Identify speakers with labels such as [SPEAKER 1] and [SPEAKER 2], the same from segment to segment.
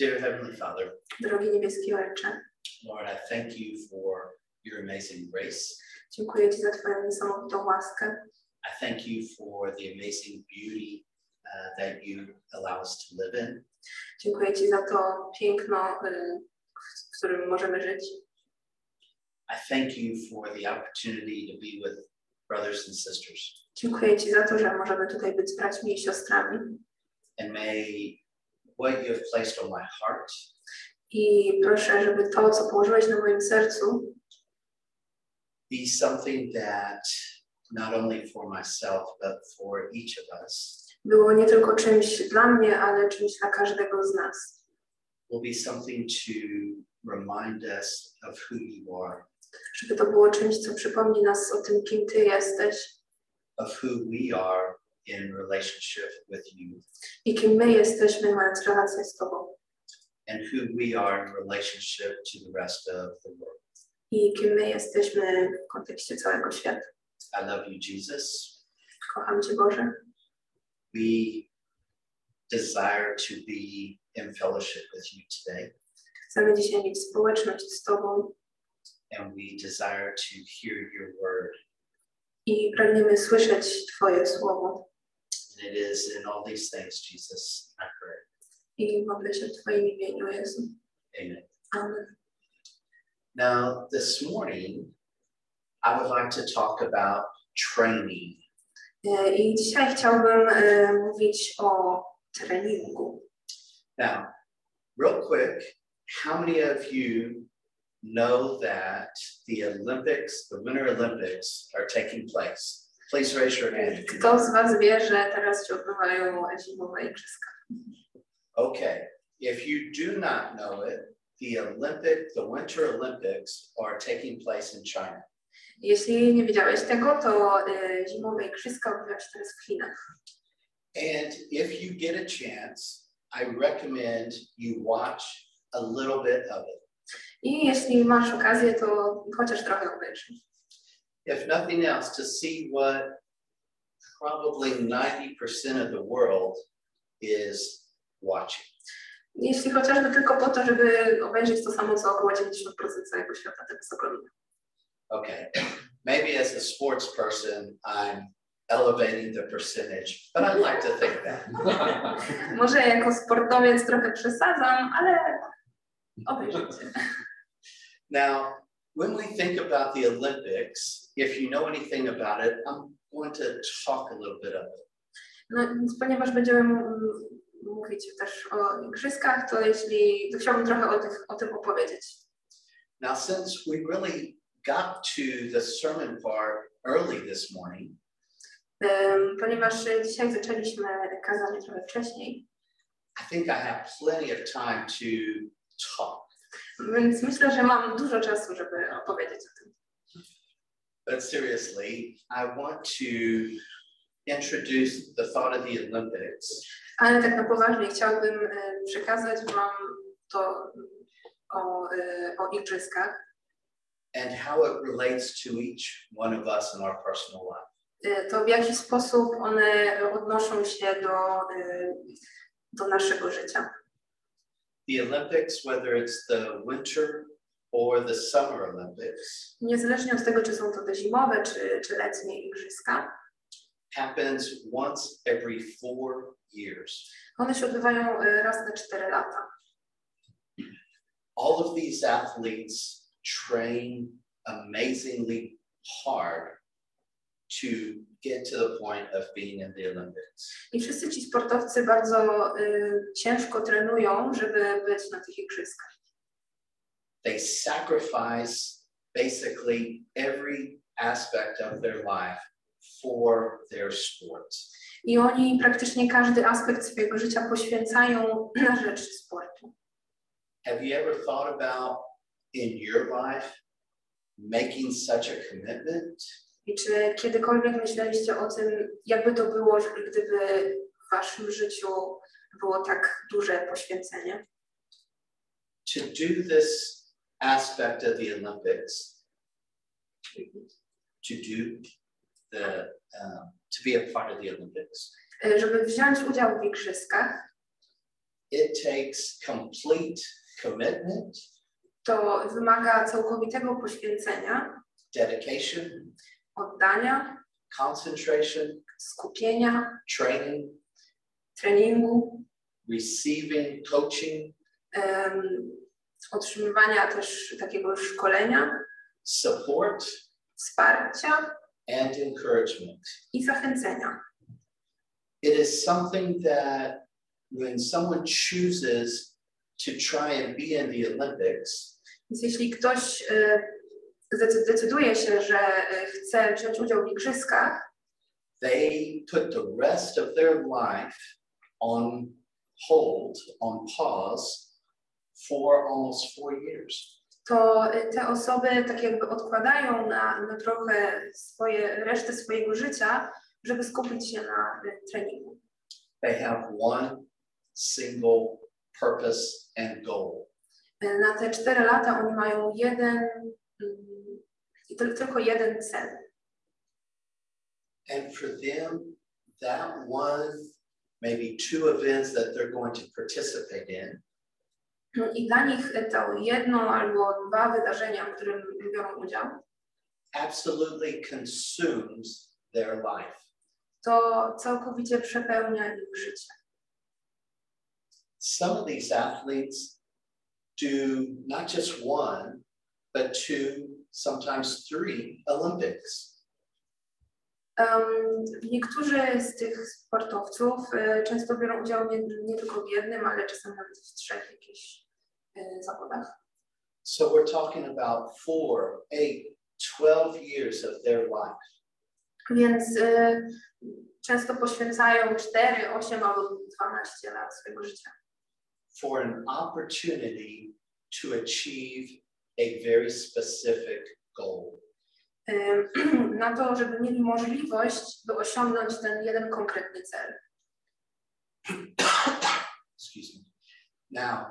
[SPEAKER 1] Dear Heavenly Father,
[SPEAKER 2] Drogi niebieski Ojcze,
[SPEAKER 1] Lord, I thank you for your amazing grace.
[SPEAKER 2] dziękuję Ci za Twoją niesamowitą łaskę.
[SPEAKER 1] I thank you for the amazing beauty uh, that you allow us to live in.
[SPEAKER 2] Dziękuję Ci za to piękno, y, w którym możemy żyć.
[SPEAKER 1] I thank you for the opportunity to be with brothers and sisters.
[SPEAKER 2] Dziękuję Ci za to, że możemy tutaj być z braćmi i siostrami.
[SPEAKER 1] And may what you have placed on my heart
[SPEAKER 2] I proszę, żeby to, co położyłeś na moim sercu,
[SPEAKER 1] be something that not only for myself, but for each of us
[SPEAKER 2] było nie tylko czymś dla mnie, ale czymś dla każdego z nas.
[SPEAKER 1] will be something to remind us of who you are,
[SPEAKER 2] Żeby to było czymś, co przypomni nas o tym, kim Ty jesteś
[SPEAKER 1] of who we are in relationship with you,
[SPEAKER 2] i kim my jesteśmy, mając relację z Tobą.
[SPEAKER 1] and who we are in relationship to the rest of the world.
[SPEAKER 2] I kim my jesteśmy w kontekście całego świata.
[SPEAKER 1] I love you, Jesus.
[SPEAKER 2] Kocham Cię, Boże.
[SPEAKER 1] We desire to be in fellowship with you today,
[SPEAKER 2] Chcemy dzisiaj mieć społeczność z Tobą
[SPEAKER 1] and we desire to hear your word.
[SPEAKER 2] i pragniemy słyszeć Twoje słowo.
[SPEAKER 1] And it is in all these things, Jesus, I pray.
[SPEAKER 2] I modlę się w Twoim imieniu, Jezu.
[SPEAKER 1] Amen.
[SPEAKER 2] Amen.
[SPEAKER 1] Now, this morning, I would like to talk about training.
[SPEAKER 2] I dzisiaj chciałbym e, mówić o treningu.
[SPEAKER 1] Now, real quick, how many of you know that the Olympics, the Winter Olympics, are taking place? Please raise your hand.
[SPEAKER 2] Kto z Was wie, że teraz się odbywają zimowe igrzyska?
[SPEAKER 1] Okay, if you do not know it, the Olympic, the Winter Olympics are taking place in China.
[SPEAKER 2] Jeśli nie wiedziałeś tego, to e, zimowe igrzyska odbywają się teraz w Chinach.
[SPEAKER 1] And if you get a chance, I recommend you watch a little bit of it.
[SPEAKER 2] I jeśli masz okazję, to chociaż trochę obejrzyj.
[SPEAKER 1] If nothing else, to see what probably 90% of the world is watching.
[SPEAKER 2] Jeśli chociażby tylko po to, żeby obejrzeć to samo, co około 90% całego świata ogląda.
[SPEAKER 1] Okay, maybe as a sports person, I'm elevating the percentage, but I like to think that.
[SPEAKER 2] Może jako sportowiec trochę przesadzam, ale obejrzyjcie.
[SPEAKER 1] Now, when we think about the Olympics, if you know anything about it, I'm going to talk a little bit of it.
[SPEAKER 2] No, ponieważ będziemy mówić też o igrzyskach, to jeśli to chciałbym trochę o, tych, o tym opowiedzieć.
[SPEAKER 1] Now, since we really got to the sermon part early this morning,
[SPEAKER 2] Em, ponieważ dzisiaj zaczęliśmy kazanie trochę wcześniej,
[SPEAKER 1] I think I have plenty of time to talk.
[SPEAKER 2] Więc myślę, że mam dużo czasu, żeby opowiedzieć o tym.
[SPEAKER 1] But seriously, I want to introduce the thought of the Olympics
[SPEAKER 2] Ale tak na poważnie chciałbym e, przekazać Wam to o, e, o igrzyskach,
[SPEAKER 1] and how it relates to each one of us in our personal life.
[SPEAKER 2] e, to w jaki sposób one odnoszą się do, do naszego życia.
[SPEAKER 1] The Olympics, whether it's the winter or the Summer Olympics,
[SPEAKER 2] Niezależnie od tego, czy są to te zimowe, czy, czy letnie igrzyska,
[SPEAKER 1] happens once every four years.
[SPEAKER 2] one się odbywają raz na 4 lata.
[SPEAKER 1] All of these athletes train amazingly hard to get to the point of being in the Olympics.
[SPEAKER 2] I wszyscy ci sportowcy bardzo y, ciężko trenują, żeby być na tych igrzyskach.
[SPEAKER 1] They sacrifice basically every aspect of their life for their sport.
[SPEAKER 2] I oni praktycznie każdy aspekt swojego życia poświęcają na rzecz sportu.
[SPEAKER 1] Have you ever thought about in your life making such a commitment?
[SPEAKER 2] I czy kiedykolwiek myśleliście o tym, jakby to było, gdyby w waszym życiu było tak duże poświęcenie?
[SPEAKER 1] To do this aspect of the Olympics, to do the, um, to be a part of the Olympics,
[SPEAKER 2] Y, Żeby wziąć udział w igrzyskach,
[SPEAKER 1] it takes complete commitment,
[SPEAKER 2] to wymaga całkowitego poświęcenia,
[SPEAKER 1] dedication,
[SPEAKER 2] oddania,
[SPEAKER 1] concentration,
[SPEAKER 2] skupienia,
[SPEAKER 1] training,
[SPEAKER 2] treningu,
[SPEAKER 1] receiving coaching,
[SPEAKER 2] em, otrzymywania też takiego szkolenia,
[SPEAKER 1] support,
[SPEAKER 2] wsparcia
[SPEAKER 1] and encouragement.
[SPEAKER 2] i zachęcenia.
[SPEAKER 1] It is something that when someone chooses to try and be in the Olympics,
[SPEAKER 2] Więc jeśli ktoś zdecy- decyduje się, że e, chce wziąć udział w igrzyskach,
[SPEAKER 1] they put the rest of their life on hold, on pause for almost four years.
[SPEAKER 2] to e, te osoby tak jakby odkładają na, na trochę swoje, resztę swojego życia, żeby skupić się na e, treningu.
[SPEAKER 1] They have one single purpose and goal.
[SPEAKER 2] Na te cztery lata oni mają jeden, tylko jeden cel.
[SPEAKER 1] And for them, that one, maybe two events that they're going to participate in
[SPEAKER 2] I dla nich to jedno albo dwa wydarzenia, w którym biorą udział,
[SPEAKER 1] absolutely consumes their life.
[SPEAKER 2] to całkowicie przepełnia ich życie.
[SPEAKER 1] Some of these athletes do not just one, but two, sometimes three Olympics.
[SPEAKER 2] Em, niektórzy z tych sportowców e, często biorą udział nie, nie tylko w jednym, ale czasem nawet w trzech jakichś e, zawodach.
[SPEAKER 1] So we're talking about four, eight, 12 years of their life.
[SPEAKER 2] Więc e, często poświęcają 4, 8 albo 12 lat swojego życia
[SPEAKER 1] for an opportunity to achieve a very specific goal.
[SPEAKER 2] Na to, żeby mieli możliwość, by osiągnąć ten jeden konkretny cel.
[SPEAKER 1] Excuse me. Now,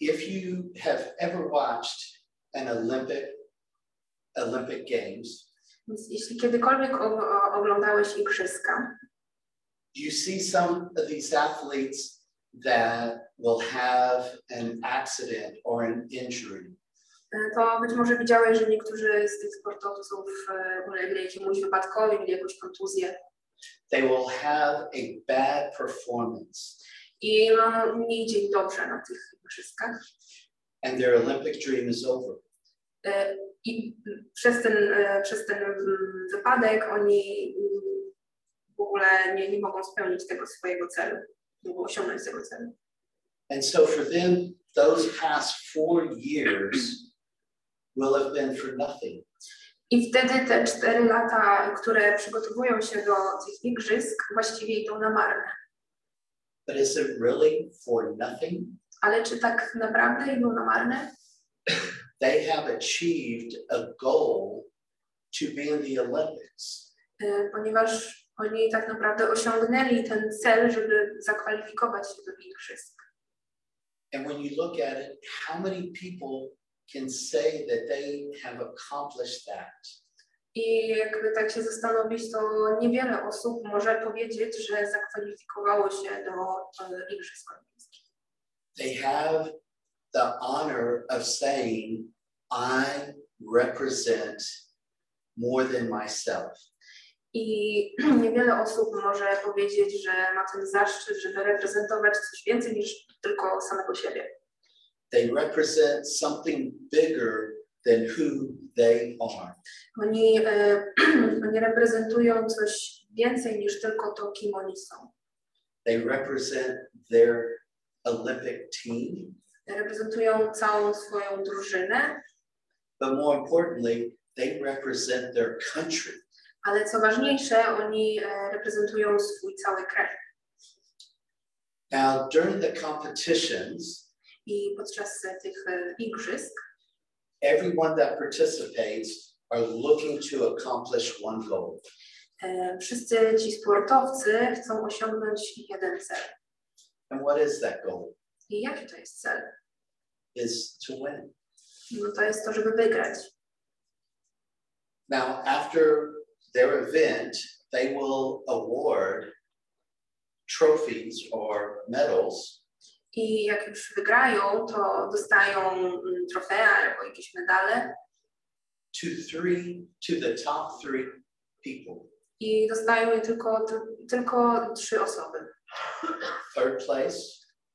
[SPEAKER 1] if you have ever watched an Olympic Olympic Games,
[SPEAKER 2] Więc jeśli kiedykolwiek oglądałeś igrzyska,
[SPEAKER 1] you see some of these athletes that will have an accident or an injury.
[SPEAKER 2] E, to być może widziałeś, że niektórzy z tych sportowców e, ulegli jakiemuś wypadkowi, mieli jakąś kontuzję
[SPEAKER 1] They will have a bad performance,
[SPEAKER 2] i no, nie idzie im dobrze na tych igrzyskach.
[SPEAKER 1] and their Olympic dream is over.
[SPEAKER 2] E, I przez ten, e, przez ten mm, wypadek oni mm, w ogóle nie, nie mogą spełnić tego swojego celu, nie mogą osiągnąć tego celu.
[SPEAKER 1] And so for them, those past four years will have been for nothing.
[SPEAKER 2] I wtedy te cztery lata, które przygotowują się do tych igrzysk, właściwie idą na marne.
[SPEAKER 1] But is it really for nothing?
[SPEAKER 2] Ale czy tak naprawdę idą na marne?
[SPEAKER 1] They have achieved a goal to be in the Olympics.
[SPEAKER 2] E, Ponieważ oni tak naprawdę osiągnęli ten cel, żeby zakwalifikować się do igrzysk.
[SPEAKER 1] And when you look at it, how many people can say that they have accomplished that?
[SPEAKER 2] I jakby tak się zastanowić, to niewiele osób może powiedzieć, że zakwalifikowało się do e, Igrzysk Olimpijskich.
[SPEAKER 1] They have the honor of saying, I represent more than myself.
[SPEAKER 2] I niewiele osób może powiedzieć, że ma ten zaszczyt, żeby reprezentować coś więcej niż tylko samego siebie.
[SPEAKER 1] They represent something bigger than who they are.
[SPEAKER 2] Oni, e, oni reprezentują coś więcej niż tylko to, kim oni są.
[SPEAKER 1] They represent their Olympic team,
[SPEAKER 2] Reprezentują całą swoją drużynę,
[SPEAKER 1] but more importantly, they represent their country.
[SPEAKER 2] ale co ważniejsze, oni e, reprezentują swój cały kraj.
[SPEAKER 1] Now, during the competitions,
[SPEAKER 2] I podczas tych igrzysk
[SPEAKER 1] everyone that participates are looking to accomplish one goal.
[SPEAKER 2] wszyscy ci sportowcy chcą osiągnąć jeden cel.
[SPEAKER 1] And what is that goal?
[SPEAKER 2] I jaki to jest cel?
[SPEAKER 1] Is to win.
[SPEAKER 2] No to jest to, żeby wygrać.
[SPEAKER 1] Now, after their event, they will award trophies or medals
[SPEAKER 2] I jak już wygrają, to dostają mm, trofea albo jakieś medale.
[SPEAKER 1] to three, to the top three people.
[SPEAKER 2] I dostają je tylko, ty- tylko trzy osoby.
[SPEAKER 1] Third place,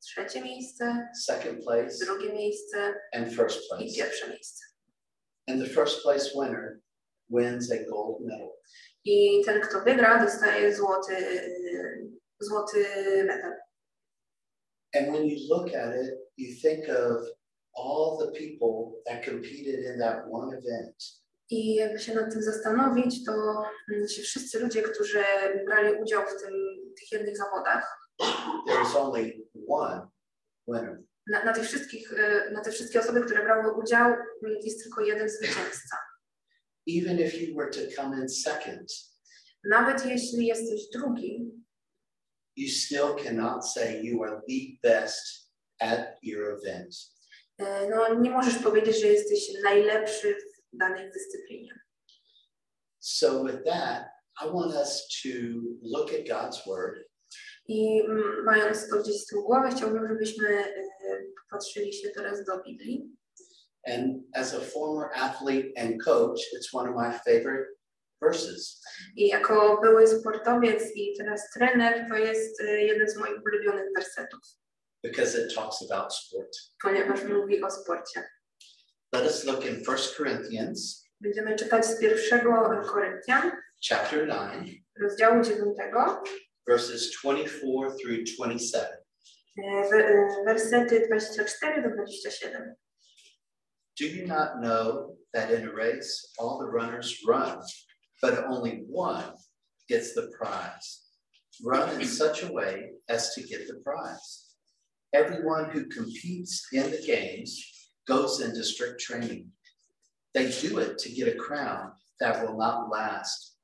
[SPEAKER 2] Trzecie miejsce,
[SPEAKER 1] second place,
[SPEAKER 2] drugie miejsce
[SPEAKER 1] and first
[SPEAKER 2] i
[SPEAKER 1] place.
[SPEAKER 2] pierwsze miejsce.
[SPEAKER 1] And the first place winner wins a gold medal.
[SPEAKER 2] I ten, kto wygra, dostaje złoty, złoty medal.
[SPEAKER 1] And when you look at it, you think of all the people that competed in that one event.
[SPEAKER 2] I jakby się nad tym zastanowić, to ci wszyscy ludzie, którzy brali udział w tym, tych jednych zawodach,
[SPEAKER 1] There is only one winner.
[SPEAKER 2] na, na, tych wszystkich, y, na te wszystkie osoby, które brały udział, jest tylko jeden zwycięzca.
[SPEAKER 1] Even if you were to come in second,
[SPEAKER 2] Nawet jeśli jesteś drugi,
[SPEAKER 1] you still cannot say you are the best at your event.
[SPEAKER 2] no nie możesz powiedzieć, że jesteś najlepszy w danej dyscyplinie.
[SPEAKER 1] So with that, I want us to look at God's word
[SPEAKER 2] I mając to gdzieś z tyłu głowy, chciałbym, żebyśmy popatrzyli się teraz do Biblii.
[SPEAKER 1] and as a former athlete and coach, it's one of my favorite verses.
[SPEAKER 2] I jako były sportowiec i teraz trener, to jest y, jeden z moich ulubionych wersetów,
[SPEAKER 1] because it talks about sport.
[SPEAKER 2] ponieważ mówi o sporcie.
[SPEAKER 1] Let us look in 1 Corinthians
[SPEAKER 2] Będziemy czytać z pierwszego Koryntian,
[SPEAKER 1] chapter 9,
[SPEAKER 2] rozdziału 9,
[SPEAKER 1] verses 24 through 27.
[SPEAKER 2] y, y, wersety 24 do 27.
[SPEAKER 1] Do you not know that in a race all the runners run, but only one gets the prize? Run in such a way as to get the prize. Everyone who competes in the games goes into strict training. They do it to get a crown that will not last,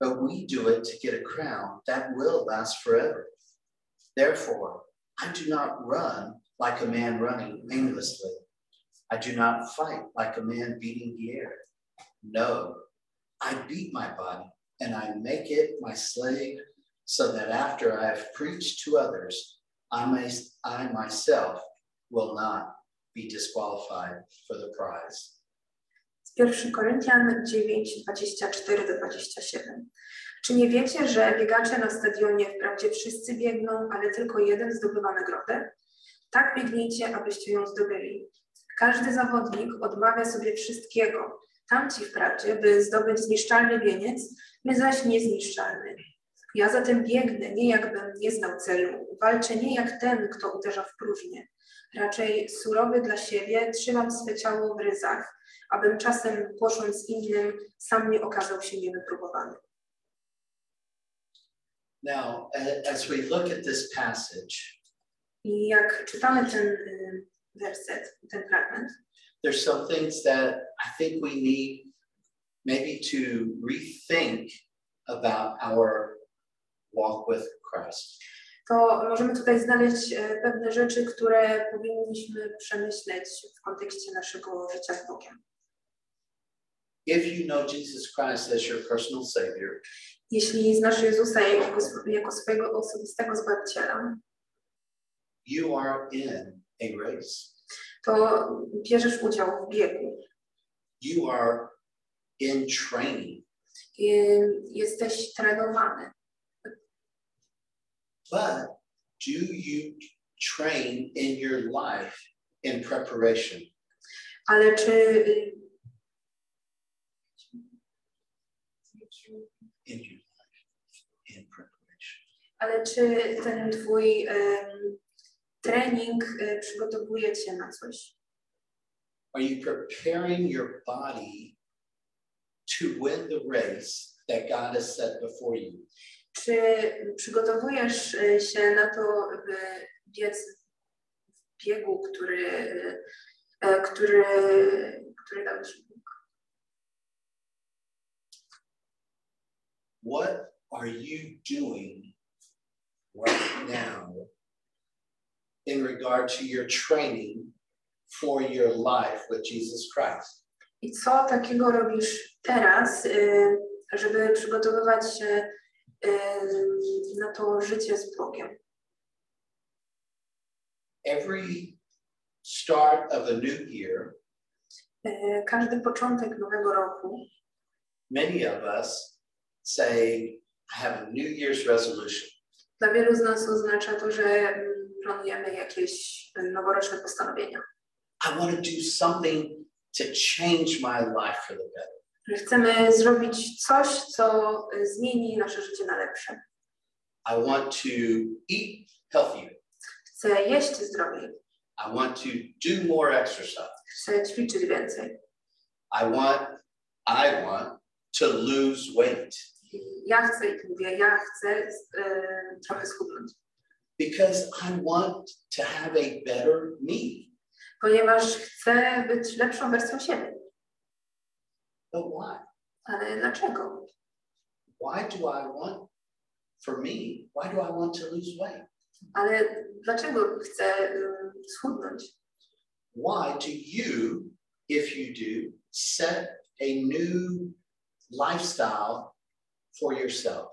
[SPEAKER 1] but we do it to get a crown that will last forever. Therefore, I do not run like a man running aimlessly. I do not fight like a man beating the air. No, I beat my body and I make it my slave so that after I have preached to others, I may I myself will not be disqualified for the prize.
[SPEAKER 2] Z 1 Koryntian 9, 24 do 27. Czy nie wiecie, że biegacze na stadionie wprawdzie wszyscy biegną, ale tylko jeden zdobywa nagrodę? Tak biegnijcie, abyście ją zdobyli. Każdy zawodnik odmawia sobie wszystkiego. Tamci wprawdzie, by zdobyć zniszczalny wieniec, my zaś niezniszczalny. Ja zatem biegnę, nie jakbym nie znał celu. Walczę nie jak ten, kto uderza w próżnię. Raczej surowy dla siebie trzymam swe ciało w ryzach, abym czasem głosząc innym sam nie okazał się niewypróbowany.
[SPEAKER 1] Now, as we look at this passage,
[SPEAKER 2] I jak czytamy ten y, werset, ten fragment,
[SPEAKER 1] there's some things that I think we need maybe to rethink about our walk with Christ.
[SPEAKER 2] to możemy tutaj znaleźć e, pewne rzeczy, które powinniśmy przemyśleć w kontekście naszego życia z Bogiem.
[SPEAKER 1] If you know Jesus Christ as your personal Savior,
[SPEAKER 2] Jeśli znasz Jezusa jako, jako swojego osobistego Zbawiciela,
[SPEAKER 1] you are in a race.
[SPEAKER 2] To bierzesz udział w biegu.
[SPEAKER 1] You are in training,
[SPEAKER 2] Jesteś trenowany.
[SPEAKER 1] but do you train in your life in preparation?
[SPEAKER 2] Ale czy
[SPEAKER 1] In your life, in preparation.
[SPEAKER 2] Ale czy ten twój em, trening y, przygotowuje cię na coś?
[SPEAKER 1] Are you preparing your body to win the race that God has set before you?
[SPEAKER 2] Czy przygotowujesz y, się na to, by biec w biegu, który, y, który, który dał ci Bóg?
[SPEAKER 1] What are you doing right now in regard to your training for your life with Jesus Christ?
[SPEAKER 2] I co takiego robisz teraz, y, żeby przygotowywać się y, na to życie z Bogiem?
[SPEAKER 1] every start of a new year,
[SPEAKER 2] E, Każdy początek nowego roku
[SPEAKER 1] many of us say, I have a New Year's resolution.
[SPEAKER 2] dla wielu z nas oznacza to, że mm, planujemy jakieś e, noworoczne postanowienia.
[SPEAKER 1] I want to do something to change my life for the better.
[SPEAKER 2] Chcemy zrobić coś, co e, zmieni nasze życie na lepsze.
[SPEAKER 1] I want to eat healthier.
[SPEAKER 2] Chcę jeść zdrowiej,
[SPEAKER 1] I want to do more exercise.
[SPEAKER 2] chcę ćwiczyć więcej.
[SPEAKER 1] I want, I want to lose weight
[SPEAKER 2] Ja chcę mówię, ja chcę e, trochę schudnąć,
[SPEAKER 1] because I want to have a better me.
[SPEAKER 2] ponieważ chcę być lepszą wersją siebie.
[SPEAKER 1] But why?
[SPEAKER 2] Ale dlaczego?
[SPEAKER 1] Why do I want, for me, why do I want to lose weight?
[SPEAKER 2] Ale dlaczego chcę e, schudnąć?
[SPEAKER 1] Why do you, if you do, set a new lifestyle for yourself?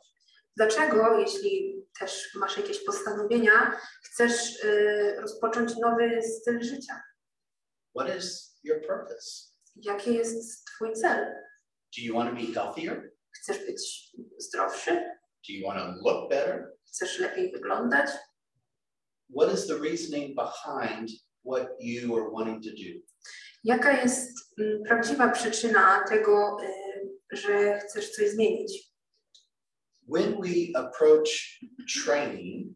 [SPEAKER 2] Dlaczego, jeśli też masz jakieś postanowienia, chcesz e, rozpocząć nowy styl życia?
[SPEAKER 1] What is your purpose?
[SPEAKER 2] Jaki jest Twój cel?
[SPEAKER 1] Do you want to be healthier?
[SPEAKER 2] Chcesz być zdrowszy?
[SPEAKER 1] Do you want to look better?
[SPEAKER 2] Chcesz lepiej wyglądać?
[SPEAKER 1] What is the reasoning behind what you are wanting to do?
[SPEAKER 2] Jaka jest mm, prawdziwa przyczyna tego, e, że chcesz coś zmienić?
[SPEAKER 1] When we approach training,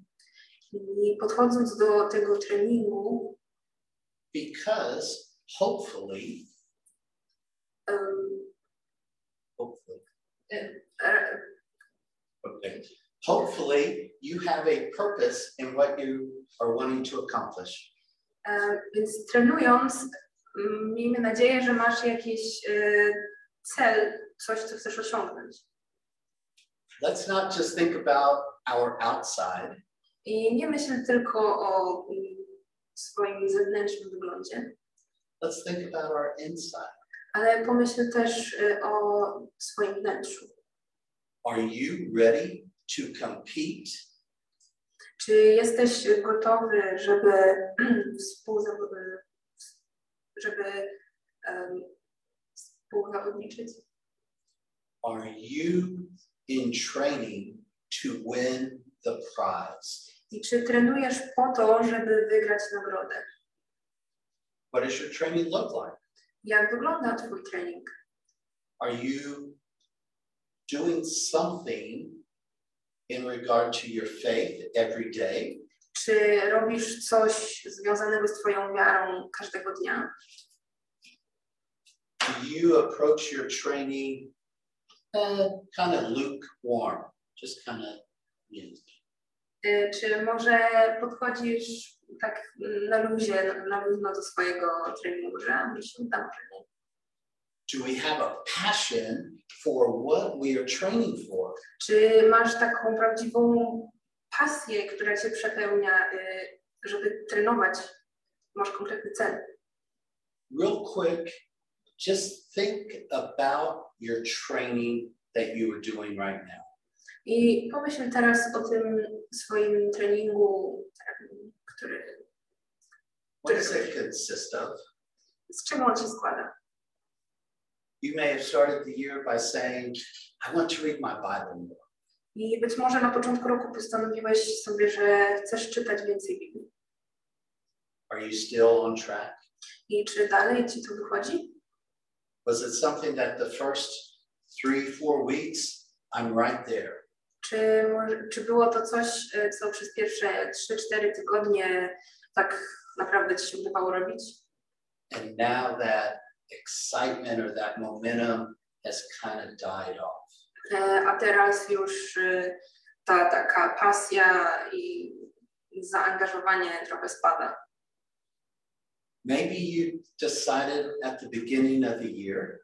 [SPEAKER 2] I podchodząc do tego treningu,
[SPEAKER 1] because hopefully,
[SPEAKER 2] em,
[SPEAKER 1] hopefully, okay, hopefully you have a purpose in what you are wanting to accomplish.
[SPEAKER 2] e, więc trenując, miejmy nadzieję, że masz jakiś e, cel, coś, co chcesz osiągnąć.
[SPEAKER 1] Let's not just think about our outside,
[SPEAKER 2] I nie myśl tylko o mm, swoim zewnętrznym wyglądzie,
[SPEAKER 1] let's think about our inside.
[SPEAKER 2] ale pomyśl też y, o swoim wnętrzu.
[SPEAKER 1] Are you ready to compete
[SPEAKER 2] Czy jesteś gotowy, żeby żeby um, współzawodniczyć?
[SPEAKER 1] Are you in training to win the prize?
[SPEAKER 2] I czy trenujesz po to, żeby wygrać nagrodę?
[SPEAKER 1] What does your training look like?
[SPEAKER 2] Jak wygląda Twój trening?
[SPEAKER 1] Are you doing something in regard to your faith every day?
[SPEAKER 2] Czy robisz coś związanego z Twoją wiarą każdego dnia?
[SPEAKER 1] Do you approach your training kind of lukewarm, just kind of, you know,
[SPEAKER 2] Y, Czy może podchodzisz tak na luzie, na- luźno do swojego treningu, że mi się uda,
[SPEAKER 1] do we have a passion for what we are training for?
[SPEAKER 2] Czy masz taką prawdziwą pasję, która cię przepełnia, y, żeby trenować? Masz konkretny cel.
[SPEAKER 1] Real quick, just think about your training that you are doing right now.
[SPEAKER 2] I pomyśl teraz o tym swoim treningu, em, który,
[SPEAKER 1] What does it consist of?
[SPEAKER 2] z czego on się składa.
[SPEAKER 1] You may have started the year by saying, I want to read my Bible more.
[SPEAKER 2] I być może na początku roku postanowiłeś sobie, że chcesz czytać więcej Biblii.
[SPEAKER 1] Are you still on track?
[SPEAKER 2] I czy dalej ci to wychodzi?
[SPEAKER 1] Was it something that the first three, four weeks, I'm right there?
[SPEAKER 2] Czy, czy było to coś, e, co przez pierwsze 3-4 tygodnie tak naprawdę ci się udawało robić?
[SPEAKER 1] And now that excitement or that momentum has kind of died off.
[SPEAKER 2] E, A teraz już e, ta taka pasja i zaangażowanie trochę spada.
[SPEAKER 1] Maybe you decided at the beginning of the year,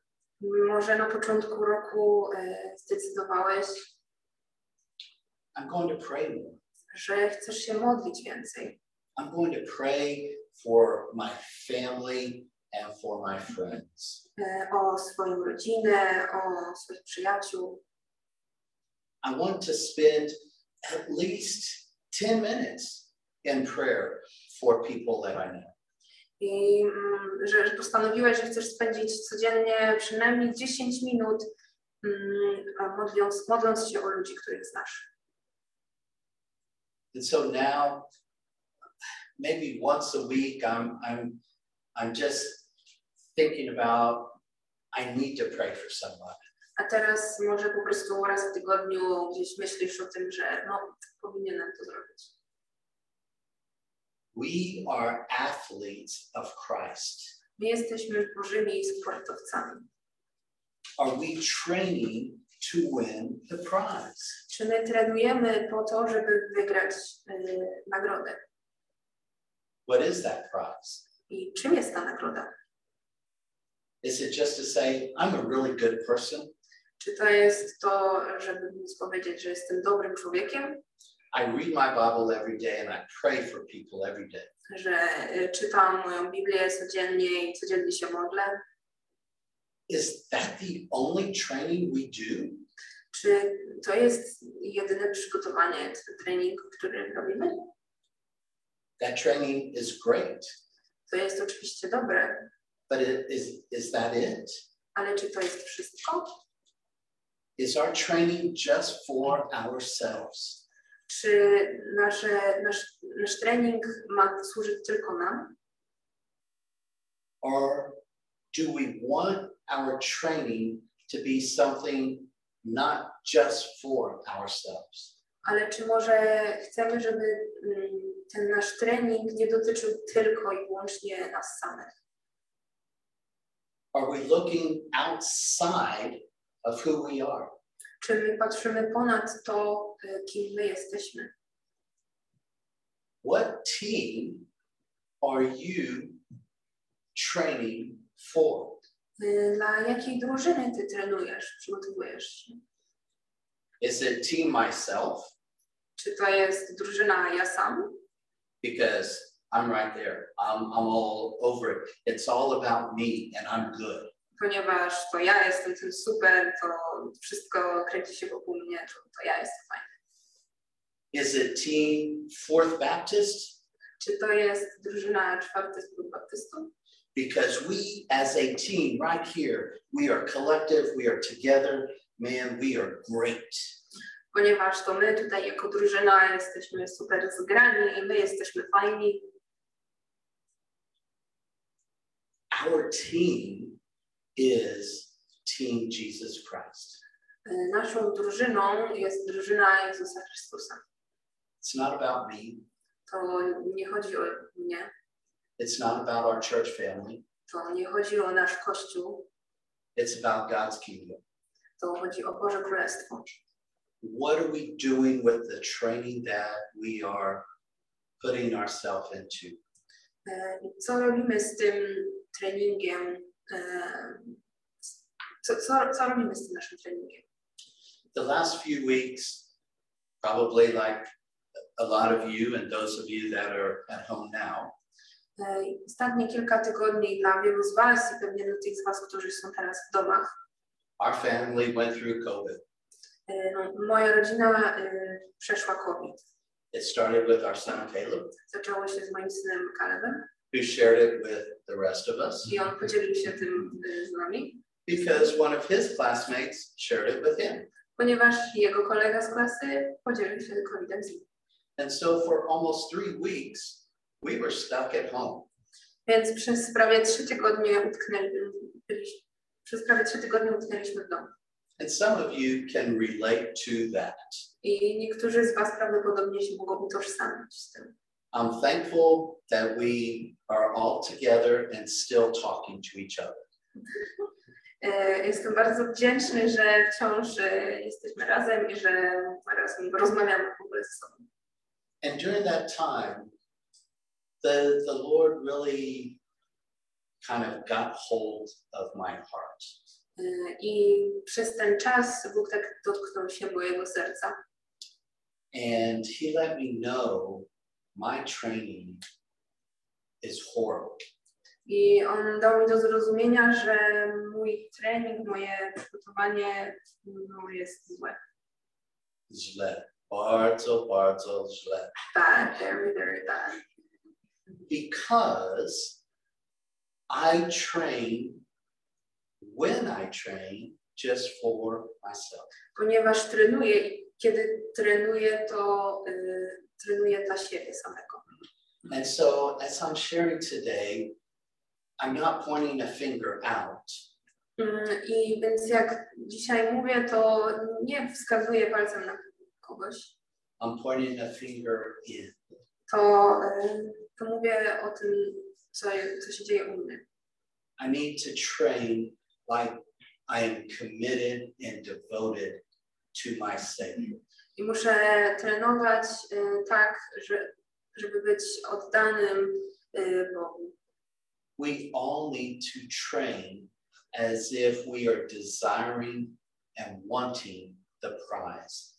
[SPEAKER 2] Może na początku roku zdecydowałeś,
[SPEAKER 1] I'm going to pray more.
[SPEAKER 2] że chcesz się modlić więcej,
[SPEAKER 1] I'm going to pray for my family and for my friends.
[SPEAKER 2] o swoją rodzinę, o swoich przyjaciół.
[SPEAKER 1] I want to spend at least 10 minutes in prayer for people that I know.
[SPEAKER 2] I mm, że, że postanowiłeś, że chcesz spędzić codziennie przynajmniej 10 minut mm, modląc, modląc się o ludzi, których znasz.
[SPEAKER 1] And so now, maybe once a week, I'm I'm I'm just thinking about I need to pray for somebody.
[SPEAKER 2] A teraz może po prostu raz w tygodniu gdzieś myślisz o tym, że no, powinienem to zrobić.
[SPEAKER 1] We are athletes of Christ.
[SPEAKER 2] My jesteśmy Bożymi sportowcami.
[SPEAKER 1] Are we training to win the prize?
[SPEAKER 2] Czy my trenujemy po to, żeby wygrać y, nagrodę?
[SPEAKER 1] What is that prize?
[SPEAKER 2] I czym jest ta nagroda?
[SPEAKER 1] Is it just to say, I'm a really good person?
[SPEAKER 2] Czy to jest to, żeby móc powiedzieć, że jestem dobrym człowiekiem,
[SPEAKER 1] I read my Bible every day and I pray for people every day.
[SPEAKER 2] że czytam moją Biblię codziennie i codziennie się modlę?
[SPEAKER 1] Is that the only training we do?
[SPEAKER 2] Czy to jest jedyne przygotowanie, ten trening, który robimy?
[SPEAKER 1] That training is great,
[SPEAKER 2] To jest oczywiście dobre,
[SPEAKER 1] but it, is, is that it?
[SPEAKER 2] ale czy to jest wszystko?
[SPEAKER 1] Is our training just for ourselves?
[SPEAKER 2] Czy nasze, nasz, nasz trening ma służyć tylko nam?
[SPEAKER 1] Or do we want our training to be something not just for ourselves?
[SPEAKER 2] Ale czy może chcemy, żeby mm, ten nasz trening nie dotyczył tylko i wyłącznie nas samych?
[SPEAKER 1] Are we looking outside of who we are?
[SPEAKER 2] Czy my patrzymy ponad to, y, kim my jesteśmy?
[SPEAKER 1] What team are you training for?
[SPEAKER 2] Y, Dla jakiej drużyny ty trenujesz, przygotowujesz się?
[SPEAKER 1] Is it team myself?
[SPEAKER 2] Czy to jest drużyna ja sam?
[SPEAKER 1] Because I'm right there. I'm, I'm all over it. It's all about me and I'm good.
[SPEAKER 2] Ponieważ to ja jestem tym super, to wszystko kręci się wokół mnie, to, to ja jestem fajny.
[SPEAKER 1] Is it team Fourth Baptist?
[SPEAKER 2] Czy to jest drużyna czwartych baptystów?
[SPEAKER 1] Because we as a team right here, we are collective, we are together, man, we are great.
[SPEAKER 2] Ponieważ to my tutaj jako drużyna jesteśmy super zgrani i my jesteśmy fajni.
[SPEAKER 1] Our team is Team Jesus Christ.
[SPEAKER 2] Naszą drużyną jest drużyna Jezusa Chrystusa.
[SPEAKER 1] It's not about me.
[SPEAKER 2] To nie chodzi o mnie,
[SPEAKER 1] It's not about our church family.
[SPEAKER 2] to nie chodzi o nasz Kościół,
[SPEAKER 1] It's about God's kingdom.
[SPEAKER 2] to chodzi o Boże Królestwo.
[SPEAKER 1] What are we doing with the training that we are putting ourselves into?
[SPEAKER 2] Co robimy z tym treningiem? E, Co, co, co robimy z tym naszym treningiem?
[SPEAKER 1] The last few weeks, probably like a lot of you and those of you that are at home now,
[SPEAKER 2] E, i Ostatnie kilka tygodni dla wielu z Was i pewnie dla tych z Was, którzy są teraz w domach.
[SPEAKER 1] our family went through COVID.
[SPEAKER 2] E, No, moja rodzina e, przeszła COVID.
[SPEAKER 1] It started with our son Caleb,
[SPEAKER 2] Zaczęło się z moim synem Kalebem
[SPEAKER 1] who shared it with the rest of us
[SPEAKER 2] i on podzielił się tym e, z nami,
[SPEAKER 1] because one of his classmates shared it with him.
[SPEAKER 2] ponieważ jego kolega z klasy podzielił się COVID-em z nim.
[SPEAKER 1] And so for almost three weeks, we were stuck at home.
[SPEAKER 2] Więc przez prawie trzy tygodnie utknęli, byliśmy, przez prawie trzy tygodnie utknęliśmy w domu.
[SPEAKER 1] And some of you can relate to that.
[SPEAKER 2] I niektórzy z Was prawdopodobnie się mogą utożsamić z tym.
[SPEAKER 1] I'm thankful that we are all together and still talking to each other.
[SPEAKER 2] E, Jestem bardzo wdzięczny, że wciąż e, jesteśmy razem i że rozmawiamy w ogóle ze sobą.
[SPEAKER 1] And during that time, the, the Lord really kind of got hold of my heart.
[SPEAKER 2] E, I przez ten czas Bóg tak dotknął się mojego serca
[SPEAKER 1] And He let me know my training is horrible.
[SPEAKER 2] i On dał mi do zrozumienia, że mój trening, moje przygotowanie no, jest złe.
[SPEAKER 1] Źle. Bardzo, bardzo źle.
[SPEAKER 2] Bad, very, very bad.
[SPEAKER 1] because I train when I train just for myself.
[SPEAKER 2] Ponieważ trenuję kiedy trenuję, to y, trenuję dla siebie samego.
[SPEAKER 1] And so, as I'm sharing today, I'm not pointing a finger out.
[SPEAKER 2] Mm, I więc jak dzisiaj mówię, to nie wskazuję palcem na kogoś,
[SPEAKER 1] I'm pointing a finger in.
[SPEAKER 2] to, y, to mówię o tym, co, co się dzieje u mnie.
[SPEAKER 1] I need to train like I am committed and devoted to my Savior.
[SPEAKER 2] I muszę trenować y, tak, że, żeby być oddanym y, Bogu.
[SPEAKER 1] We all need to train as if we are desiring and wanting the prize.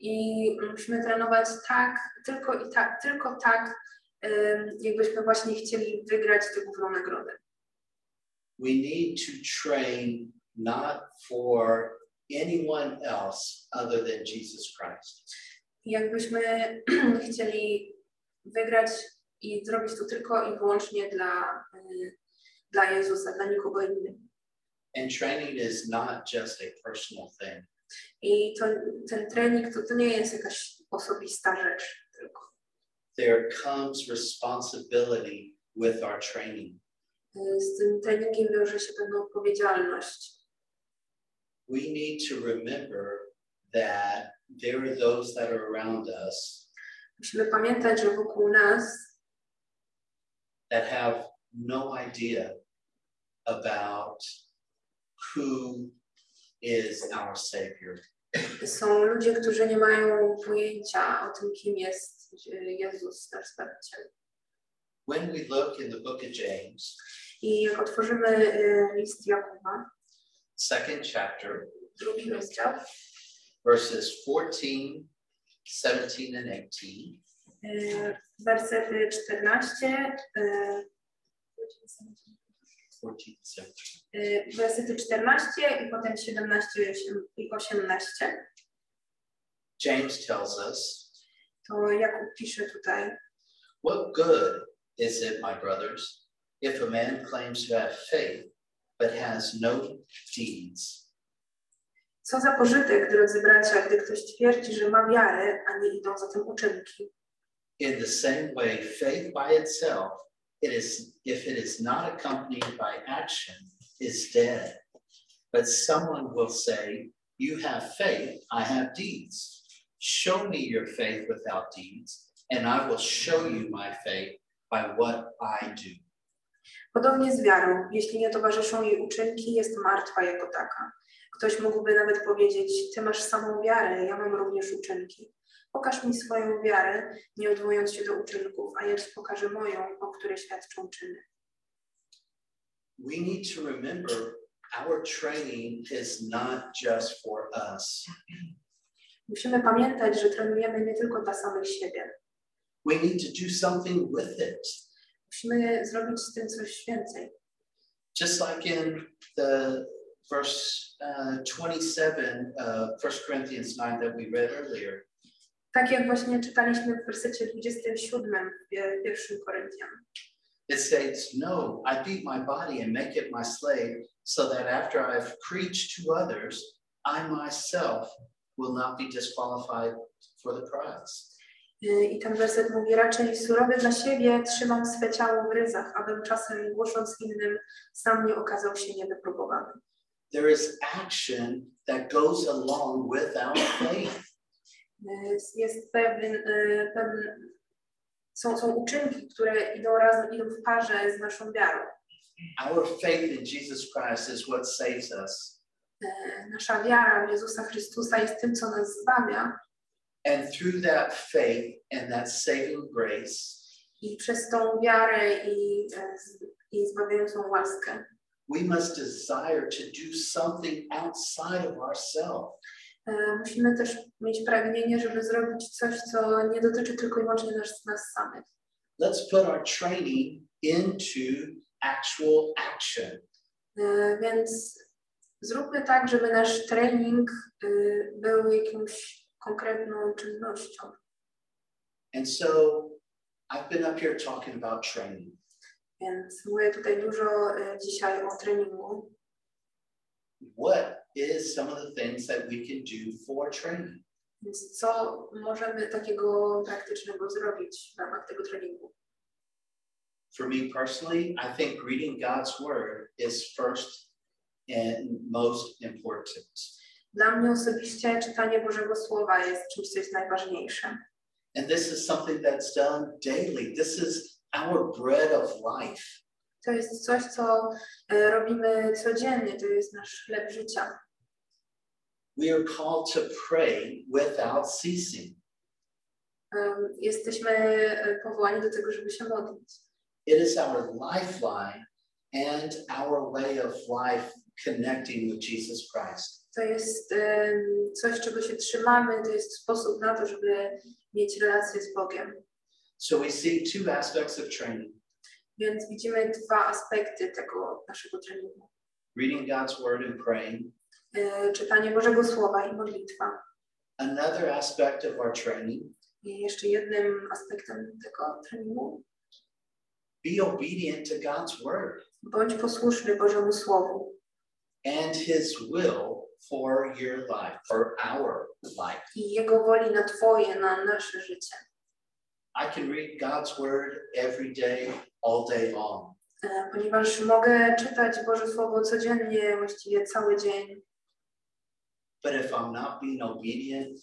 [SPEAKER 2] I musimy trenować tak, tylko i tak, tylko tak, ym, jakbyśmy właśnie chcieli wygrać tę główną nagrodę.
[SPEAKER 1] We need to train not for anyone else other than Jesus Christ.
[SPEAKER 2] Jakbyśmy chcieli wygrać i zrobić to tylko i wyłącznie dla, y, dla Jezusa, dla nikogo innego.
[SPEAKER 1] And training is not just a personal thing.
[SPEAKER 2] I to, ten trening to, to nie jest jakaś osobista rzecz tylko.
[SPEAKER 1] There comes responsibility with our training.
[SPEAKER 2] Y, Z tym treningiem wiąże się pewna odpowiedzialność.
[SPEAKER 1] We need to remember that there are those that are around us
[SPEAKER 2] Musimy pamiętać, że wokół nas
[SPEAKER 1] that have no idea about who is our Savior.
[SPEAKER 2] są ludzie, którzy nie mają pojęcia o tym, kim jest Jezus, nasz Zbawiciel.
[SPEAKER 1] When we look in the book of James,
[SPEAKER 2] I jak otworzymy y, list Jakuba,
[SPEAKER 1] second chapter,
[SPEAKER 2] drugi rozdział,
[SPEAKER 1] verses 14, 17, and 18,
[SPEAKER 2] y, wersety 14, y,
[SPEAKER 1] 14 to 17.
[SPEAKER 2] y, wersety 14 i potem 17 i 18,
[SPEAKER 1] James tells us,
[SPEAKER 2] to Jakub pisze tutaj,
[SPEAKER 1] What good is it, my brothers, if a man claims to have faith but has no deeds?
[SPEAKER 2] co za pożytek, drodzy bracia, gdy ktoś twierdzi, że ma wiarę, a nie idą za tym uczynki.
[SPEAKER 1] In the same way, faith by itself, it is if it is not accompanied by action, is dead. But someone will say, You have faith, I have deeds. Show me your faith without deeds, and I will show you my faith by what I do.
[SPEAKER 2] Podobnie z wiarą, jeśli nie towarzyszą jej uczynki, jest martwa jako taka. Ktoś mógłby nawet powiedzieć, ty masz samą wiarę, ja mam również uczynki. Pokaż mi swoją wiarę, nie odwołując się do uczynków, a ja ci pokażę moją, o której świadczą czyny.
[SPEAKER 1] We need to remember our training is not just for us.
[SPEAKER 2] Musimy pamiętać, że trenujemy nie tylko dla samych siebie.
[SPEAKER 1] We need to do something with it.
[SPEAKER 2] Musimy zrobić z tym coś więcej.
[SPEAKER 1] Just like in the verse uh, 27 of 1 Corinthians 9 that we read earlier.
[SPEAKER 2] Tak jak właśnie czytaliśmy w wersecie 27 w Koryntian.
[SPEAKER 1] It states, No, I beat my body and make it my slave, so that after I've preached to others, I myself will not be disqualified for the prize.
[SPEAKER 2] Y, I ten werset mówi, raczej surowy dla siebie trzymam swe ciało w ryzach, abym czasem głosząc innym sam nie okazał się niewypróbowany.
[SPEAKER 1] There is action that goes along with our faith.
[SPEAKER 2] Y, Jest pewien, y, pewien są, są uczynki, które idą razem, idą w parze z naszą wiarą.
[SPEAKER 1] Our faith in Jesus Christ is what saves us.
[SPEAKER 2] Nasza wiara w Jezusa Chrystusa jest tym, co nas zbawia
[SPEAKER 1] And through that faith and that saving grace,
[SPEAKER 2] i przez tą wiarę i, e, i zbawiającą łaskę
[SPEAKER 1] we must desire to do something outside of ourselves.
[SPEAKER 2] e, musimy też mieć pragnienie, żeby zrobić coś, co nie dotyczy tylko i wyłącznie nas, nas samych.
[SPEAKER 1] Let's put our training into actual action.
[SPEAKER 2] E, Więc zróbmy tak, żeby nasz trening był jakąś konkretną czynnością.
[SPEAKER 1] And so I've been up here talking about training.
[SPEAKER 2] Więc mówię tutaj dużo dzisiaj o treningu.
[SPEAKER 1] What is some of the things that we can do for training?
[SPEAKER 2] Więc co możemy takiego praktycznego zrobić w ramach tego treningu?
[SPEAKER 1] For me personally, I think reading God's word is first and most important.
[SPEAKER 2] Dla mnie osobiście czytanie Bożego Słowa jest czymś, co jest najważniejsze.
[SPEAKER 1] And this is something that's done daily. This is our bread of life.
[SPEAKER 2] To jest coś, co e, robimy codziennie, to jest nasz chleb życia.
[SPEAKER 1] We are called to pray without ceasing.
[SPEAKER 2] Em, Jesteśmy e, powołani do tego, żeby się modlić.
[SPEAKER 1] It is our lifeline and our way of life connecting with Jesus Christ.
[SPEAKER 2] To jest coś, czego się trzymamy, to jest sposób na to, żeby mieć relację z Bogiem.
[SPEAKER 1] So we see two aspects of training
[SPEAKER 2] Więc widzimy dwa aspekty tego naszego treningu.
[SPEAKER 1] reading God's word and praying.
[SPEAKER 2] E, Czytanie Bożego Słowa i modlitwa.
[SPEAKER 1] Another aspect of our training
[SPEAKER 2] I jeszcze jednym aspektem tego treningu,
[SPEAKER 1] be obedient to God's word
[SPEAKER 2] bądź posłuszny Bożemu Słowu
[SPEAKER 1] and his will for your life, for our life.
[SPEAKER 2] i Jego woli na Twoje, na nasze życie.
[SPEAKER 1] I can read God's word every day, all day long.
[SPEAKER 2] E, Ponieważ mogę czytać Boże Słowo codziennie, właściwie cały dzień,
[SPEAKER 1] But if I'm not being obedient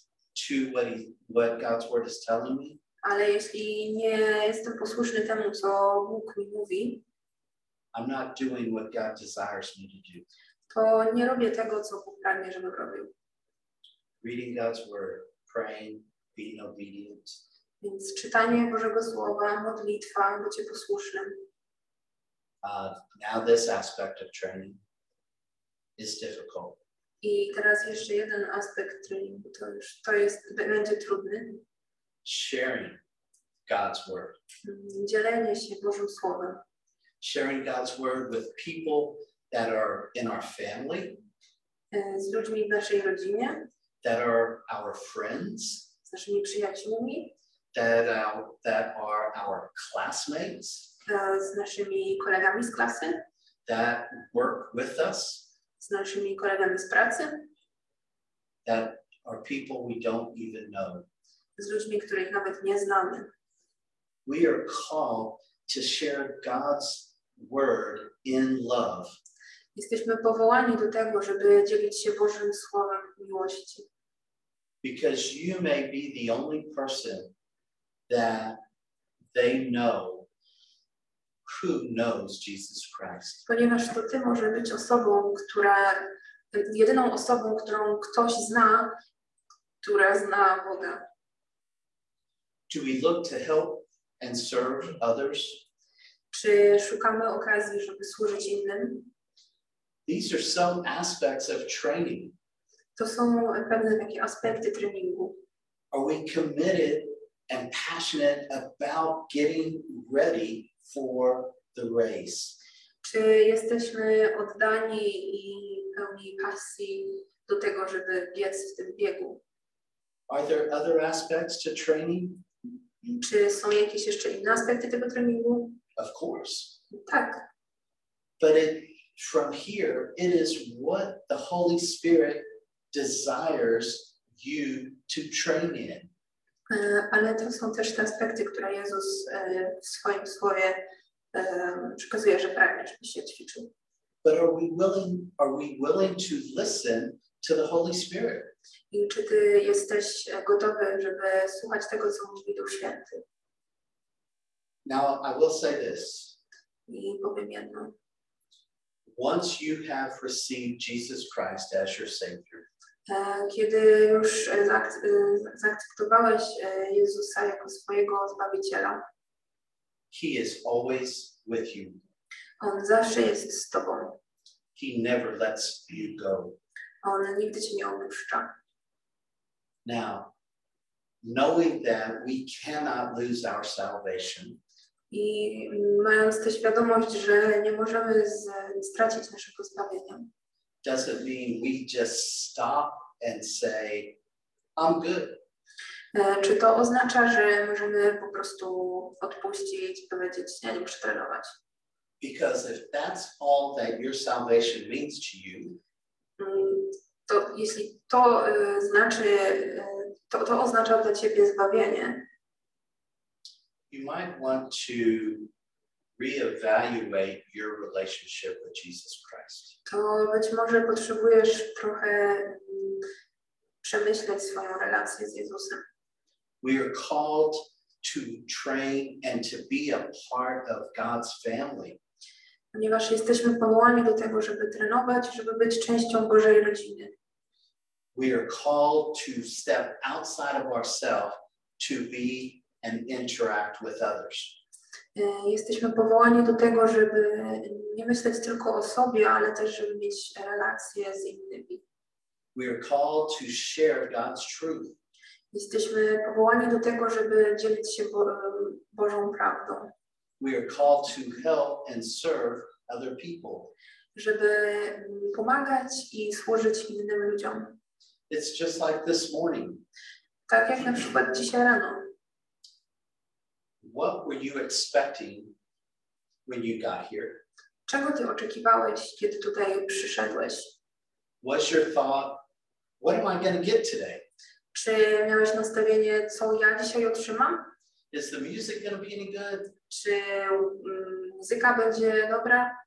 [SPEAKER 1] to what he, what God's word is telling me,
[SPEAKER 2] ale jeśli nie jestem posłuszny temu, co Bóg mi mówi,
[SPEAKER 1] I'm not doing what God desires me to do.
[SPEAKER 2] To nie robię tego, co Bóg pragnie, żebym robił.
[SPEAKER 1] Reading God's word, praying, being obedient.
[SPEAKER 2] Więc czytanie Bożego Słowa, modlitwa, bycie posłusznym.
[SPEAKER 1] Uh, now this aspect of training is difficult.
[SPEAKER 2] I teraz jeszcze jeden aspekt treningu, to już to jest, będzie trudny.
[SPEAKER 1] Sharing God's word.
[SPEAKER 2] Mm, Dzielenie się Bożym Słowem.
[SPEAKER 1] Sharing God's word with people that are in our family,
[SPEAKER 2] z ludźmi w naszej rodzinie,
[SPEAKER 1] that are our friends,
[SPEAKER 2] z naszymi przyjaciółmi,
[SPEAKER 1] that, are, that are our classmates,
[SPEAKER 2] z naszymi kolegami z klasy,
[SPEAKER 1] that work with us,
[SPEAKER 2] z naszymi kolegami z pracy,
[SPEAKER 1] that are people we don't even know.
[SPEAKER 2] z ludźmi, których nawet nie znamy.
[SPEAKER 1] We are called to share God's word in love.
[SPEAKER 2] Jesteśmy powołani do tego, żeby dzielić się Bożym Słowem miłości,
[SPEAKER 1] because you may be the only person that they know who knows Jesus Christ.
[SPEAKER 2] ponieważ to Ty może być osobą, która, jedyną osobą, którą ktoś zna, która zna Boga.
[SPEAKER 1] Do we look to help and serve others?
[SPEAKER 2] Czy szukamy okazji, żeby służyć innym?
[SPEAKER 1] These are some aspects of training.
[SPEAKER 2] To są pewne takie aspekty treningu.
[SPEAKER 1] Are we committed and passionate about getting ready for the race?
[SPEAKER 2] Czy jesteśmy oddani i pełni pasji do tego, żeby biec w tym biegu?
[SPEAKER 1] Are there other aspects to training?
[SPEAKER 2] Czy są jakieś jeszcze inne aspekty tego treningu?
[SPEAKER 1] Of course.
[SPEAKER 2] Tak,
[SPEAKER 1] But it, from here, it is what the Holy Spirit desires you to train in.
[SPEAKER 2] e, ale to są też te aspekty, które Jezus e, w swoim słowie e, przekazuje, że pragnie, żebyś się ćwiczył.
[SPEAKER 1] But are we willing, are we willing to listen to the Holy Spirit?
[SPEAKER 2] I czy ty jesteś gotowy, żeby słuchać tego, co mówi Duch Święty?
[SPEAKER 1] Now, I will say this.
[SPEAKER 2] I powiem jedno.
[SPEAKER 1] Once you have received Jesus Christ as your Savior,
[SPEAKER 2] Kiedy już zaakceptowałeś Jezusa jako swojego Zbawiciela,
[SPEAKER 1] He is always with you.
[SPEAKER 2] On zawsze jest z tobą.
[SPEAKER 1] He never lets you go.
[SPEAKER 2] On nigdy cię nie opuszcza.
[SPEAKER 1] Now, knowing that we cannot lose our salvation,
[SPEAKER 2] I mając tę świadomość, że nie możemy z, stracić naszego zbawienia,
[SPEAKER 1] doesn't mean we just stop and say, I'm good.
[SPEAKER 2] E, Czy to oznacza, że możemy po prostu odpuścić i powiedzieć, ja nie muszę trenować?
[SPEAKER 1] Because if that's all that your salvation means to you,
[SPEAKER 2] Mm, To jeśli to e, znaczy, e, to, to oznacza dla ciebie zbawienie,
[SPEAKER 1] you might want to reevaluate your relationship with Jesus Christ.
[SPEAKER 2] to być może potrzebujesz trochę mm, przemyśleć swoją relację z Jezusem.
[SPEAKER 1] We are called to train and to be a part of God's family.
[SPEAKER 2] Ponieważ jesteśmy powołani do tego, żeby trenować, żeby być częścią Bożej rodziny.
[SPEAKER 1] We are called to step outside of ourselves to be and interact with others.
[SPEAKER 2] E, Jesteśmy powołani do tego, żeby nie myśleć tylko o sobie, ale też, żeby mieć relacje z innymi.
[SPEAKER 1] We are called to share God's truth.
[SPEAKER 2] Jesteśmy powołani do tego, żeby dzielić się Bo Bożą prawdą,
[SPEAKER 1] We are called to help and serve other people.
[SPEAKER 2] żeby mm, pomagać i służyć innym ludziom.
[SPEAKER 1] It's just like this morning.
[SPEAKER 2] Tak jak na przykład dzisiaj rano.
[SPEAKER 1] What were you expecting when you got here?
[SPEAKER 2] Czego ty oczekiwałeś, kiedy tutaj przyszedłeś?
[SPEAKER 1] What's your thought? What am I going to get today?
[SPEAKER 2] Czy miałeś nastawienie, co ja dzisiaj otrzymam?
[SPEAKER 1] Is the music going to be any good?
[SPEAKER 2] Czy mm, muzyka będzie dobra?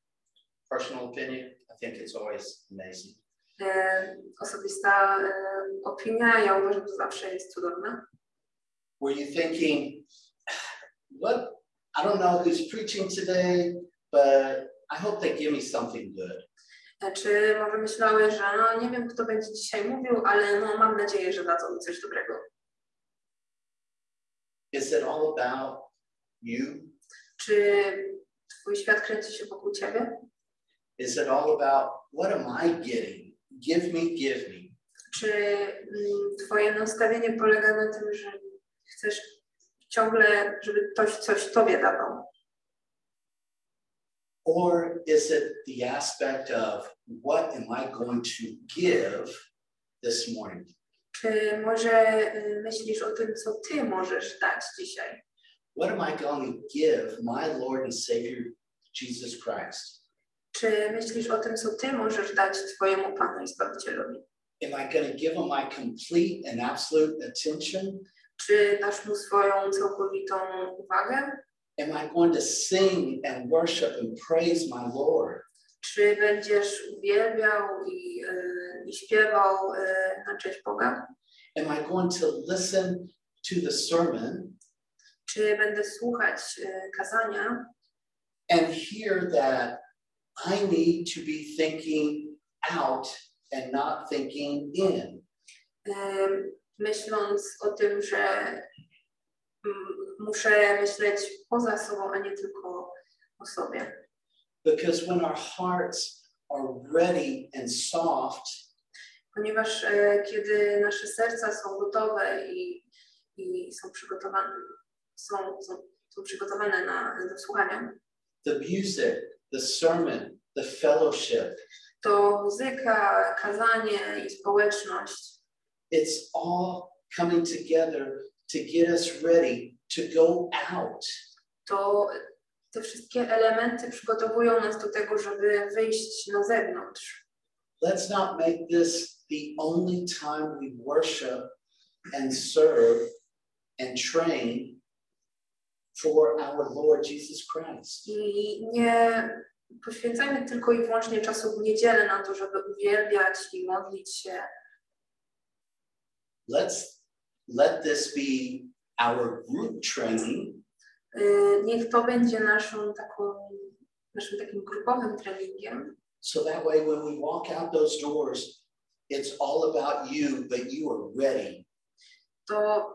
[SPEAKER 1] Personal opinion, I think it's always amazing.
[SPEAKER 2] E, osobista e, opinia, ja uważam, że zawsze jest cudowna.
[SPEAKER 1] Were you thinking, what? I don't know who's preaching today, but I hope they give me something good.
[SPEAKER 2] Czy może myślałeś, że no nie wiem, kto będzie dzisiaj mówił, ale no mam nadzieję, że dadzą mi coś dobrego.
[SPEAKER 1] Is it all about you?
[SPEAKER 2] Czy twój świat kręci się wokół ciebie?
[SPEAKER 1] Is it all about what am I getting? Give me, give me.
[SPEAKER 2] Czy mm, twoje nastawienie polega na tym, że chcesz ciągle, żeby ktoś coś tobie dawał?
[SPEAKER 1] Or is it the aspect of what am I going to give this morning?
[SPEAKER 2] Czy może y, myślisz o tym, co ty możesz dać dzisiaj?
[SPEAKER 1] What am I going to give my Lord and Savior Jesus Christ?
[SPEAKER 2] Czy myślisz o tym, co ty możesz dać twojemu Panu i Zbawicielowi?
[SPEAKER 1] Am I going to give him my complete and absolute attention?
[SPEAKER 2] Czy dasz mu swoją całkowitą uwagę?
[SPEAKER 1] Am I going to sing and worship and praise my Lord?
[SPEAKER 2] Czy będziesz uwielbiał i, y, i śpiewał y, na cześć Boga?
[SPEAKER 1] Am I going to listen to the sermon
[SPEAKER 2] Czy będę słuchać y, kazania
[SPEAKER 1] and hear that I need to be thinking out and not thinking in?
[SPEAKER 2] Myśląc o tym, że mm, muszę myśleć poza sobą, a nie tylko o sobie?
[SPEAKER 1] Because when our hearts are ready and soft,
[SPEAKER 2] Ponieważ e, kiedy nasze serca są gotowe i, i są przygotowane, są, są, są przygotowane na, do słuchania,
[SPEAKER 1] the music, the sermon, the fellowship,
[SPEAKER 2] to muzyka, kazanie i społeczność
[SPEAKER 1] it's all coming together to get us ready to go out.
[SPEAKER 2] to te wszystkie elementy przygotowują nas do tego, żeby wyjść na zewnątrz.
[SPEAKER 1] Let's not make this the only time we worship and serve and train for our Lord Jesus Christ.
[SPEAKER 2] I nie poświęcajmy tylko i wyłącznie czasu w niedzielę na to, żeby uwielbiać i modlić się.
[SPEAKER 1] Let's let this be our group training
[SPEAKER 2] Y, Niech to będzie naszą taką, naszym takim grupowym treningiem,
[SPEAKER 1] so that way when we walk out those doors, it's all about you, but you are ready.
[SPEAKER 2] to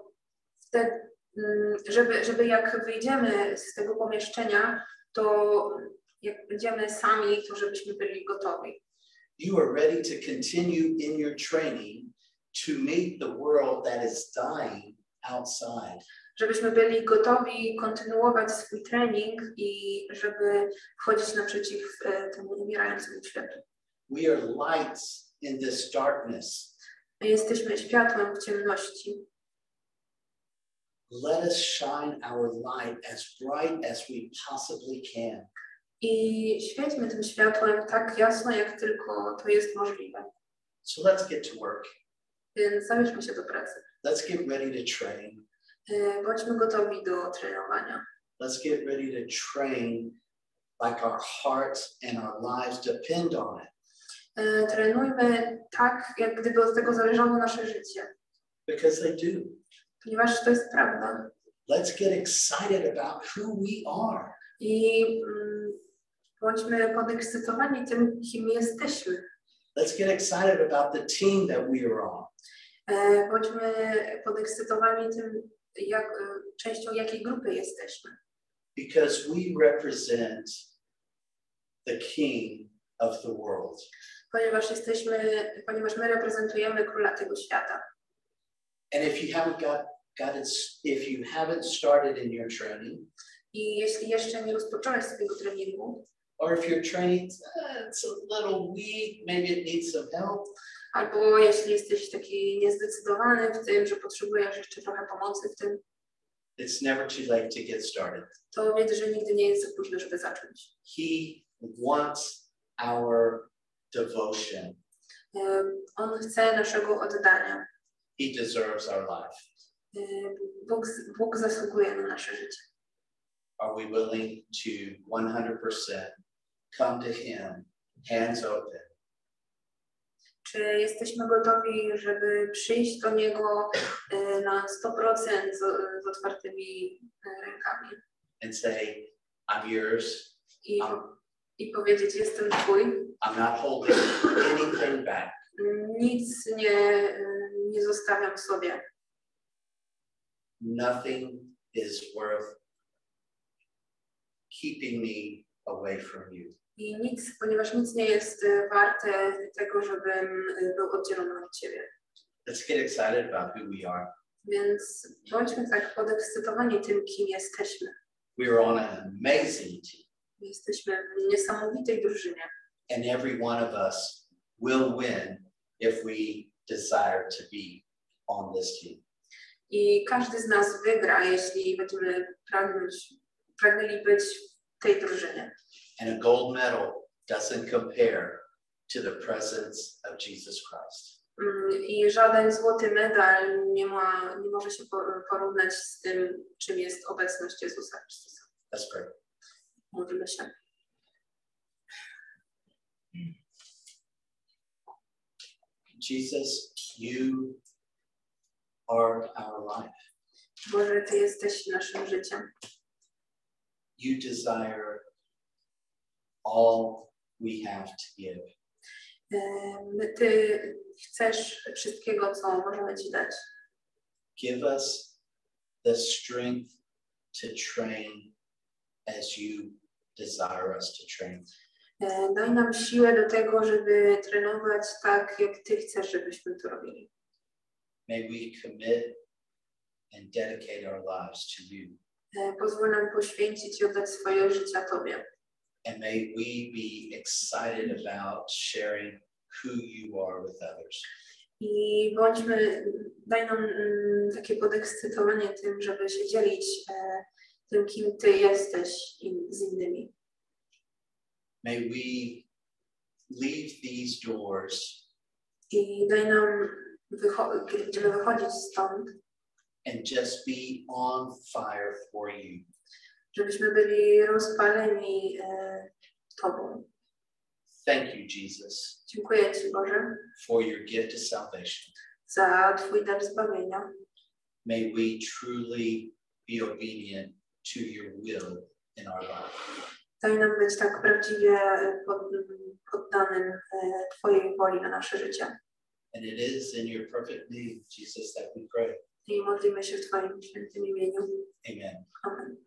[SPEAKER 2] wtedy, mm, żeby, żeby jak wyjdziemy z tego pomieszczenia, to jak będziemy sami, to żebyśmy byli gotowi.
[SPEAKER 1] You are ready to continue in your training to meet the world that is dying outside.
[SPEAKER 2] Żebyśmy byli gotowi kontynuować swój trening i żeby wchodzić naprzeciw e, temu umierającemu światu.
[SPEAKER 1] We are lights in this darkness.
[SPEAKER 2] My jesteśmy światłem w ciemności.
[SPEAKER 1] let us shine our light as bright as we possibly can.
[SPEAKER 2] I świećmy tym światłem tak jasno, jak tylko to jest możliwe.
[SPEAKER 1] So let's get to work.
[SPEAKER 2] Więc zabierzmy się do pracy.
[SPEAKER 1] Let's get ready to train.
[SPEAKER 2] E, Bądźmy gotowi do trenowania.
[SPEAKER 1] Let's get ready to train like our hearts and our lives depend on it.
[SPEAKER 2] E, Trenujmy tak, jak gdyby od tego zależało nasze życie,
[SPEAKER 1] Because they do.
[SPEAKER 2] ponieważ to jest prawda.
[SPEAKER 1] Let's get excited about who we are.
[SPEAKER 2] I mm, bądźmy podekscytowani tym, kim jesteśmy.
[SPEAKER 1] Let's get excited about the team that we are on.
[SPEAKER 2] E, Bądźmy podekscytowani tym, jak, e, częścią jakiej grupy jesteśmy.
[SPEAKER 1] Because we represent the king of the world.
[SPEAKER 2] Ponieważ jesteśmy, ponieważ my reprezentujemy króla tego świata.
[SPEAKER 1] And if you haven't got, got it, if you haven't started in your training,
[SPEAKER 2] I jeśli jeszcze nie rozpocząłeś swojego treningu,
[SPEAKER 1] or if your training uh, it's a little weak, maybe it needs some help,
[SPEAKER 2] albo jeśli jesteś taki niezdecydowany w tym, że potrzebujesz jeszcze trochę pomocy w tym,
[SPEAKER 1] it's never too late to get started.
[SPEAKER 2] to wiedz, że nigdy nie jest za późno, żeby zacząć.
[SPEAKER 1] He wants our devotion.
[SPEAKER 2] Em, On chce naszego oddania.
[SPEAKER 1] He deserves our life.
[SPEAKER 2] Em, Bóg, Bóg zasługuje na nasze życie.
[SPEAKER 1] Are we willing to 100% come to Him, hands open,
[SPEAKER 2] Czy jesteśmy gotowi, żeby przyjść do Niego e, na 100% z, z otwartymi e, rękami
[SPEAKER 1] and say, I'm yours.
[SPEAKER 2] i,
[SPEAKER 1] I'm,
[SPEAKER 2] i powiedzieć: Jestem Twój?
[SPEAKER 1] I'm not holding anything back.
[SPEAKER 2] Nic nie, nie zostawiam sobie.
[SPEAKER 1] Nothing is worth keeping me away from you.
[SPEAKER 2] I nic, ponieważ nic nie jest e, warte tego, żebym e, był oddzielony od Ciebie.
[SPEAKER 1] Let's get excited about who we are.
[SPEAKER 2] Więc bądźmy tak podekscytowani tym, kim jesteśmy.
[SPEAKER 1] We are on an amazing team,
[SPEAKER 2] Jesteśmy w niesamowitej drużynie.
[SPEAKER 1] and every one of us will win if we desire to be on this team.
[SPEAKER 2] I każdy z nas wygra, jeśli będziemy pragnąć, pragnęli być w tej drużynie.
[SPEAKER 1] And a gold medal doesn't compare to the presence of Jesus Christ.
[SPEAKER 2] Mm, I żaden złoty medal nie, ma, nie może się po- porównać z tym, czym jest obecność Jezusa Chrystusa.
[SPEAKER 1] Let's pray.
[SPEAKER 2] Módlmy się.
[SPEAKER 1] Jesus, you are our life.
[SPEAKER 2] Boże, Ty jesteś naszym życiem.
[SPEAKER 1] You desire all we have to give.
[SPEAKER 2] Ty chcesz wszystkiego, co możemy Ci dać.
[SPEAKER 1] Give us the strength to train as you desire us to train.
[SPEAKER 2] E, Daj nam siłę do tego, żeby trenować tak, jak Ty chcesz, żebyśmy to robili.
[SPEAKER 1] May we commit and dedicate our lives to you.
[SPEAKER 2] E, Pozwól nam poświęcić i oddać swoje życia Tobie.
[SPEAKER 1] And may we be excited about sharing who you are with others.
[SPEAKER 2] I bądźmy, daj nam mm, takie podekscytowanie tym, żeby się dzielić tym, kim Ty jesteś z innymi.
[SPEAKER 1] May we leave these doors
[SPEAKER 2] I daj nam, wycho- będziemy wychodzić stąd,
[SPEAKER 1] and just be on fire for you.
[SPEAKER 2] Żebyśmy byli rozpaleni e, Tobą.
[SPEAKER 1] Thank you, Jesus,
[SPEAKER 2] Dziękuję Ci, Boże,
[SPEAKER 1] for your gift of salvation.
[SPEAKER 2] za Twój dar zbawienia.
[SPEAKER 1] May we truly be obedient to your will in our life.
[SPEAKER 2] Daj nam być tak prawdziwie pod, poddanym e, Twojej woli na nasze życie.
[SPEAKER 1] And it is in your perfect name, Jesus, that we pray.
[SPEAKER 2] I modlimy się w Twoim świętym imieniu.
[SPEAKER 1] Amen.
[SPEAKER 2] Amen.